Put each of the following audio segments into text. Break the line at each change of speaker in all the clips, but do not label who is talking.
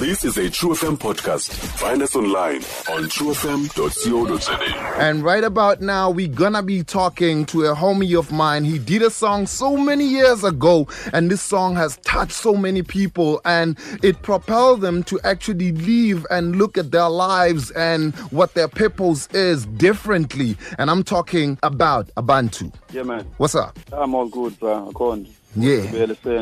This is a True FM podcast. Find us online on truefm.co.za.
And right about now, we're gonna be talking to a homie of mine. He did a song so many years ago, and this song has touched so many people, and it propelled them to actually leave and look at their lives and what their purpose is differently. And I'm talking about Abantu.
Yeah, man.
What's up?
I'm all good, bro. Akhona.
Yeah.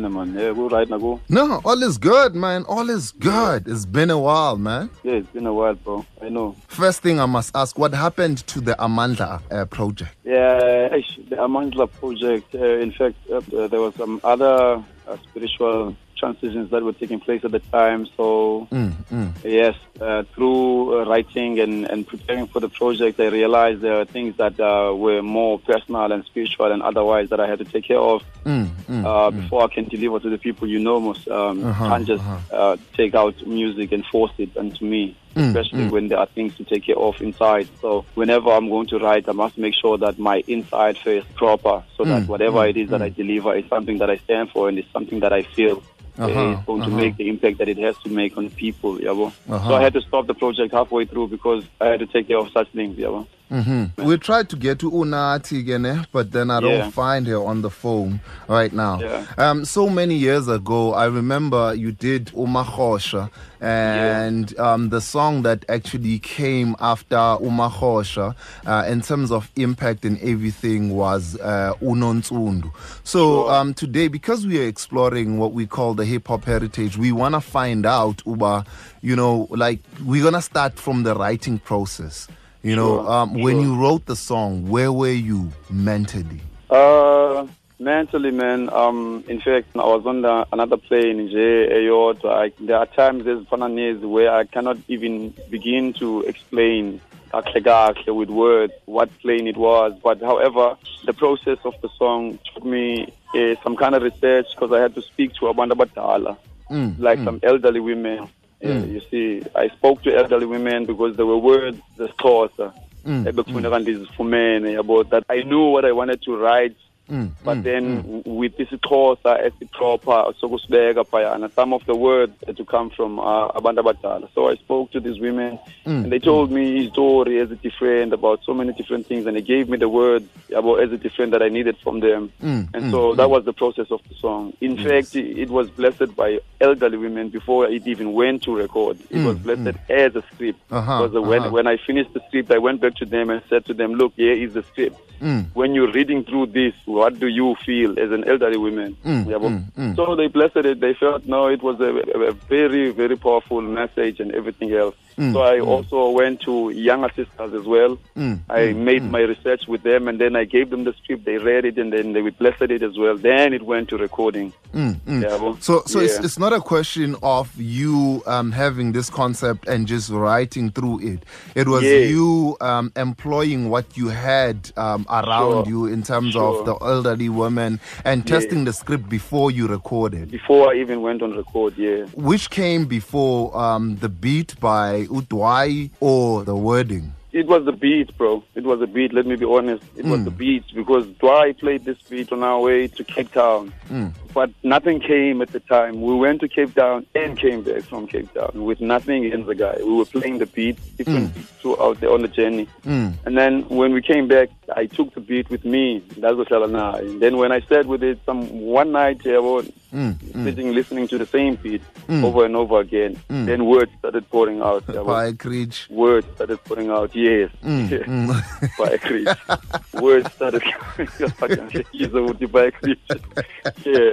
Man. Yeah, ku right na.
No, all is good, man. All is good. It's been a while, man.
Yeah, it's been a while, bro. I know.
First thing I must ask, what happened to the Amandla uh, project?
Yeah, the Amandla project. Uh, in fact, uh, there was some other uh, spiritual transitions that were taking place at the time. So
Mm, mm.
yes, uh, through uh, writing and, and preparing for the project, I realized there are things that uh, were more personal and spiritual and otherwise that I had to take care of
Mm, mm,
uh, before I can deliver to the people you know most. Um,
Uh-huh,
can't just uh take out music and force it onto me,
Mm,
especially
mm.
when there are things to take care of inside. So whenever I'm going to write, I must make sure that my inside is proper, so that
Mm,
whatever
mm,
it is that
mm.
I deliver is something that I stand for and it's something that I feel. uh,
Uh-huh,
is going to
uh-huh.
make the impact that it has to make on people, yabo.
Uh-huh.
So I had to stop the project halfway through because I had to take care of such things, yabo.
Mm-hmm. We tried to get to Unati again, eh? but then I don't
Yeah.
find her on the phone right now.
Yeah.
Um, so many years ago, I remember you did Umahosha, and um, the song that actually came after Umahosha, uh, in terms of impact and everything, was uh, Unonsundu. So um, today, because we are exploring what we call the hip hop heritage, we want to find out, Uba, you know, like we're gonna start from the writing process. You know,
Sure,
um, when
sure.
you wrote the song, where were you mentally?
Uh, mentally, man. Um, in fact, I was on the, another plane. I, there are times there's where I cannot even begin to explain with words what plane it was. But however, the process of the song took me uh, some kind of research because I had to speak to Abanda Batala,
Mm,
like
mm.
some elderly women. Uh,
Mm.
you see, I spoke to elderly women because there were words, the Xhosa,
Mm,
ebekufuneka ndizifumene yabo that. I knew what I wanted to write
Mm,
but
mm,
then
mm.
with isiXhosa esiproper sokusibeka phayana some of the words had to come from uh, abantu abadala. So I spoke to these women
Mm,
and they told me his story as a different about so many different things and they gave me the words about as a different that I needed from them.
Mm,
and
mm,
so
mm.
that was the process of the song. In fact it, it was blessed by elderly women before it even went to record. It
Mm,
was blessed as a script.
Uh-huh,
because when,
uh-huh.
when I finished the script I went back to them and said to them look here is the script.
Mm,
when you're reading through this, what do you feel as an elderly woman?
Mm, mm, mm.
So they blessed it. They felt no, it was a, a very, very powerful message and everything else.
Mm,
so I
mm.
also went to younger sisters as well.
mm,
I
mm,
made
mm.
my research with them, and then I gave them the script. They read it, and then they blessed it as well. Then it went to recording.
Mm, mm.
Yabo?
So, so it's,
Yeah.
it's not a question of you um, having this concept and just writing through it. It was
Yeah.
you um, employing what you had um, around
Sure.
you in terms
Sure.
of the elderly women and
Yeah.
testing the script before you recorded.
Before I even went on record, yeah.
Which came before um, the beat by Udwai or the wording?
It was the beat, bro. It was the beat. Let me be honest. It was
Mm.
the beat because Dwight played this beat on our way to Cape Town.
Mm.
But nothing came at the time. We went to Cape Town and came back from Cape Town with nothing in the guy. We were playing the beat, different
Mm.
beats throughout the, on the journey.
Mm.
And then when we came back, I took the beat with me. That was Shalana. And then when I sat with it, some one night, yeah, well,
Mm. Mm.
sitting listening to the same beat
Mm.
over and over again,
Mm.
then words started pouring out. yeah,
By Creech.
words started pouring out. Yes.
Mm. Mm.
by a. Words started coming out. He's a by a. Yeah.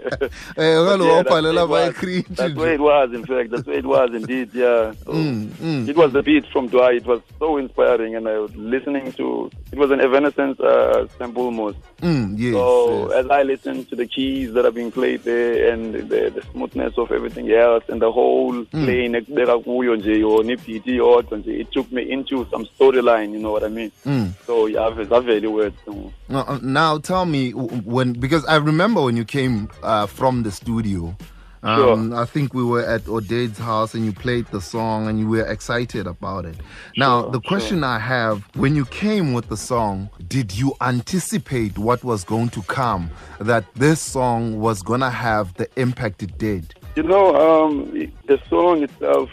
Eh,
But
well,
yeah, that's where it was.
Creech.
That's where it was, in fact. That's where it was, indeed. Yeah. So
Mm, mm.
It was the beat from Dwight. It was so inspiring, and I was listening to. It was an Evanescence uh, sample most.
Mm, yes,
So
yes.
as I listened to the keys that are being played there, and the, the smoothness of everything else, and the whole
Mm.
playing ekubeka kuyo nje yona i-beat iyodwa nje, it took me into some storyline. You know what I mean?
Mm.
So yeah, zavele words.
Now, uh, now tell me when because I remember when you came uh, from the studio. Um, I think we were at Odade's house and you played the song and you were excited about it. Now,
Sure,
the question I have when you came with the song, did you anticipate what was going to come? That this song was going to have the impact it did?
You know, um, the song itself,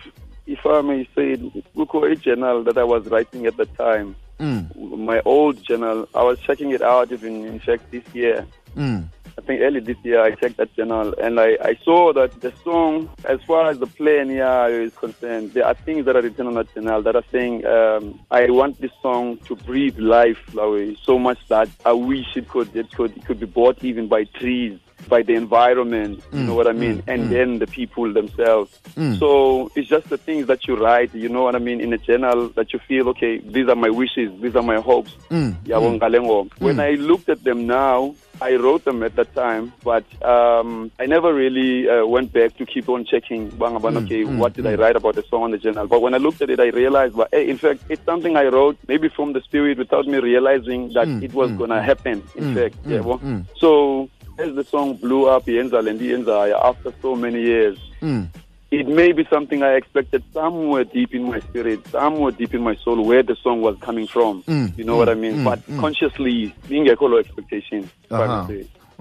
if I may say, kukho a journal that I was writing at the time.
Mm.
My old journal. I was checking it out even in fact this year.
Mm.
I think early this year I checked that channel and I, I saw that the song, as far as the plan yeah, is concerned, there are things that are written on that channel that are saying, um, I want this song to breathe life, Lawe, so much that I wish it could it could it could be bought even by trees, by the environment, you mm. know what I mean, mm. and mm. then the people themselves. So it's just the things that you write, you know what I mean, in a journal that you feel, okay, these are my wishes, these are my hopes. Yabo ngale. When I looked at them now, I wrote them at that time, but um, I never really uh, went back to keep on checking. Bang, bang, okay, what did I write about the song on the journal? But when I looked at it, I realized, well, hey, in fact, it's something I wrote maybe from the spirit without me realizing that it was gonna happen. In fact, yeah. well, So as the song blew up, Yenza Lendi Yenza, after so many years,
Mm.
it may be something I expected somewhere deep in my spirit, somewhere deep in my soul, where the song was coming from.
Mm,
You know what I mean? but consciously, being a color expectation.
Uh-huh.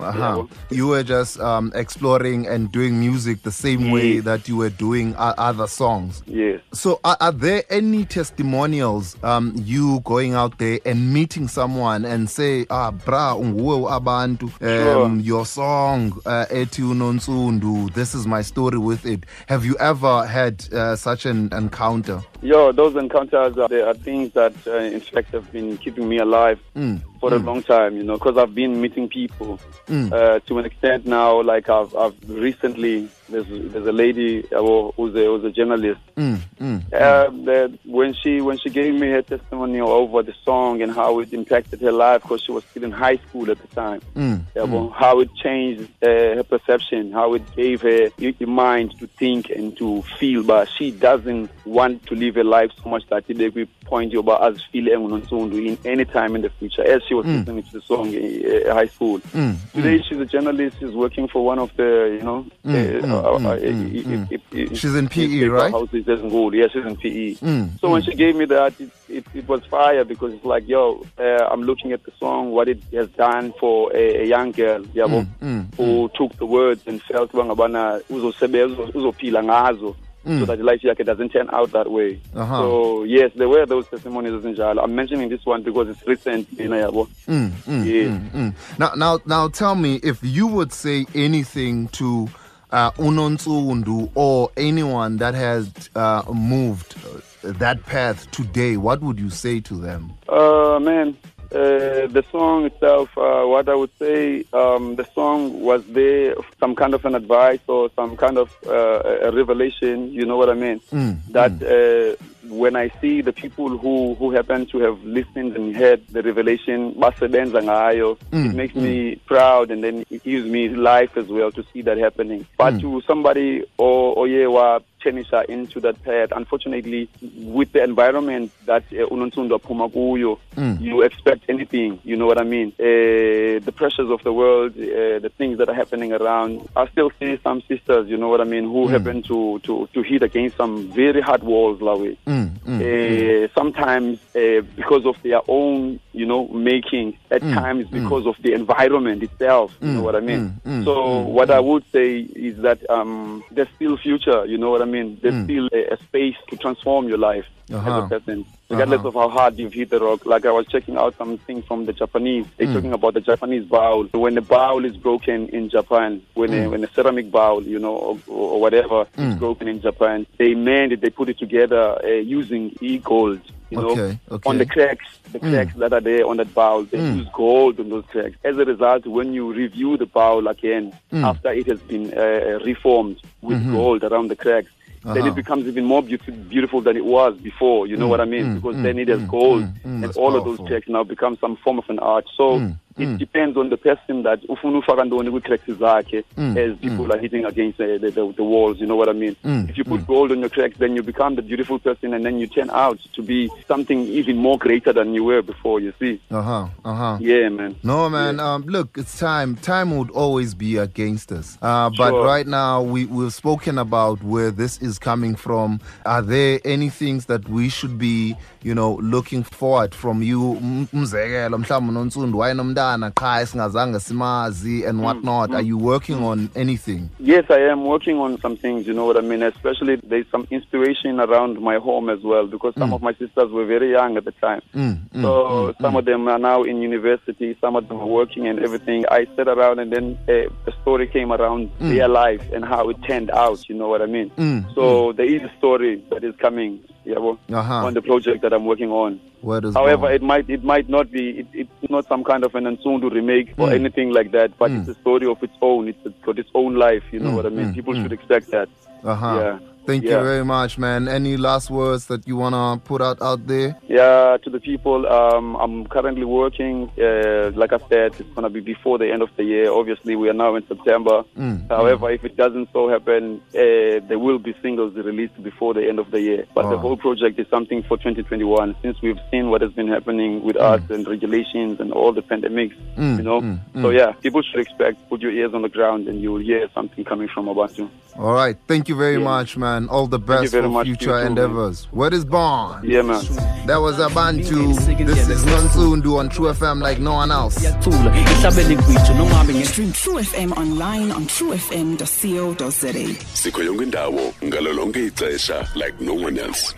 Uh-huh.
Yeah,
You were just um, exploring and doing music the same way that you were doing other songs.
Yes.
So, are, are there any testimonials? Um, you going out there and meeting someone and say, "Ah, bra, unguwe abantu, um,
Sure.
your song, uh, eti unonsundu. This is my story with it." Have you ever had uh, such an encounter?
Yo, those encounters are, are things that, uh, in fact, have been keeping me alive for a long time, you know, because I've been meeting people uh, to an extent now. Like, I've, I've recently, there's, there's a lady uh, who's, a, who's a journalist.
Mm, mm,
Uh, that when she when she gave me her testimony over the song and how it impacted her life because she was still in high school at the time,
mm,
yeah, well, how it changed uh, her perception, how it gave her the mind to think and to feel, but she doesn't want to live a life so much that they will point you about as feeling in any time in the future. As she was listening to the song in uh, high school,
mm,
today she's a journalist. She's working for one of the you know.
Mm, mm, mm, mm, She's in PE, right?
Houses doesn't go. Yeah, she's in PE.
Mm,
So when she gave me that, it, it, it was fire because it's like, yo, uh, I'm looking at the song, what it has done for a, a young girl, yabo,
mm,
who took the words and felt uzosebenza uzophila ngazo. So that life yakhe doesn't turn out that way.
Uh-huh.
So yes, there were those testimonies ezinjalo. I'm mentioning this one because it's recent, you know, yabo.
Mm, mm,
Yeah.
mm, mm. Now, now, now, tell me if you would say anything to uh, Unonsundu or anyone that has uh, moved uh, that path today, what would you say to them?
Uh, man, uh, the song itself, uh, what I would say, um, the song was there, some kind of an advice or some kind of uh, a revelation, you know what I mean?
Mm,
that uh, when I see the people who, who happen to have listened and heard the revelation, ngayo, it makes me proud and then gives me life as well to see that happening. But to somebody or oyewa chenisha into that path, unfortunately, with the environment that uh, unonsundu aphuma kuyo, you expect anything, you know what I mean? Uh, the pressures of the world, uh, the things that are happening around. I still see some sisters, you know what I mean, who happen to, to, to hit against some very hard walls, Lawe.
Mm, mm,
Uh, sometimes uh, because of their own, you know, making. At times because of the environment itself. You know what I mean?
mm,
so what I would say is that um, there's still future. You know what I mean? There's still a, a space to transform your life
Uh-huh.
as a person, regardless
Uh-huh.
of how hard you've hit the rock. Like I was checking out something from the Japanese. They're
Mm.
talking about the Japanese bowl. When the bowl is broken in Japan, when
Mm.
a, when a ceramic bowl, you know, or, or whatever is broken in Japan, they mend it. They put it together uh, using e-gold. You know,
Okay, okay.
on the cracks, the
Mm.
cracks that are there on that bowl, they use gold on those cracks. As a result, when you review the bowl again
Mm.
after it has been uh, reformed with gold around the cracks, then
Mm-hmm. Uh-huh.
it becomes even more beautiful, beautiful than it was before. You know what I mean? because then it has gold,
mm,
and all of those cracks now become some form of an art. So
Mm,
it depends on the person that ufuna ufaka ntoni kwi-cracks zakhe
Mm,
as people are hitting against uh, the, the, the walls. You know what I mean?
Mm,
If you put gold on your cracks, then you become the beautiful person, and then you turn out to be something even more greater than you were before. You see?
Uh huh. Uh huh.
Yeah, man.
No, man. Um, look, it's time. Time would always be against us. Uh, but
Sure.
right now, we we've spoken about where this is coming from. Are there any things that we should be, you know, looking forward from you? M- umzekelo, mhlawumbe uNonsundu wayenomntana umntana qha esingazange simazi and whatnot are you working on anything
Yes, I am working on some things, you know what I mean? Especially there's some inspiration around my home as well because some of my sisters were very young at the time.
Mm, mm,
so some of them are now in university, some of them are working and everything. I sat around and then uh, the story came around their life and how it turned out, you know what I mean?
Mm,
so there is a story that is coming yeah, well,
Uh-huh.
on the project that I'm working on. However, it might it might not be it, it's not some kind of an Nsundu remake or anything like that, but it's a story of its own. It's got its own life. You know what I mean? People should expect that.
uh-huh
yeah.
Thank you very much man any last words that you want to put out out there
Yeah, to the people, um, I'm currently working. Uh, like I said, it's gonna be before the end of the year. Obviously, we are now in September.
Mm,
However, if it doesn't so happen, uh, there will be singles released before the end of the year. But the whole project is something for 2021. Since we've seen what has been happening with us and regulations and all the pandemics,
Mm,
you know.
mm,
So yeah, people should expect. Put your ears on the ground, and you will hear something coming from Abantu.
all right thank you very
Yeah.
much man all the best for
much.
Future
too, man.
endeavors word is born
Yeah, man.
that was a abantu this is nonsundu on true fm like no one else
yathula ihlabele gwithu noma ngabe nge
Stream True FM online on truefm.co.za.
sikho yonke indawo ngalo lonke ixesha like no one else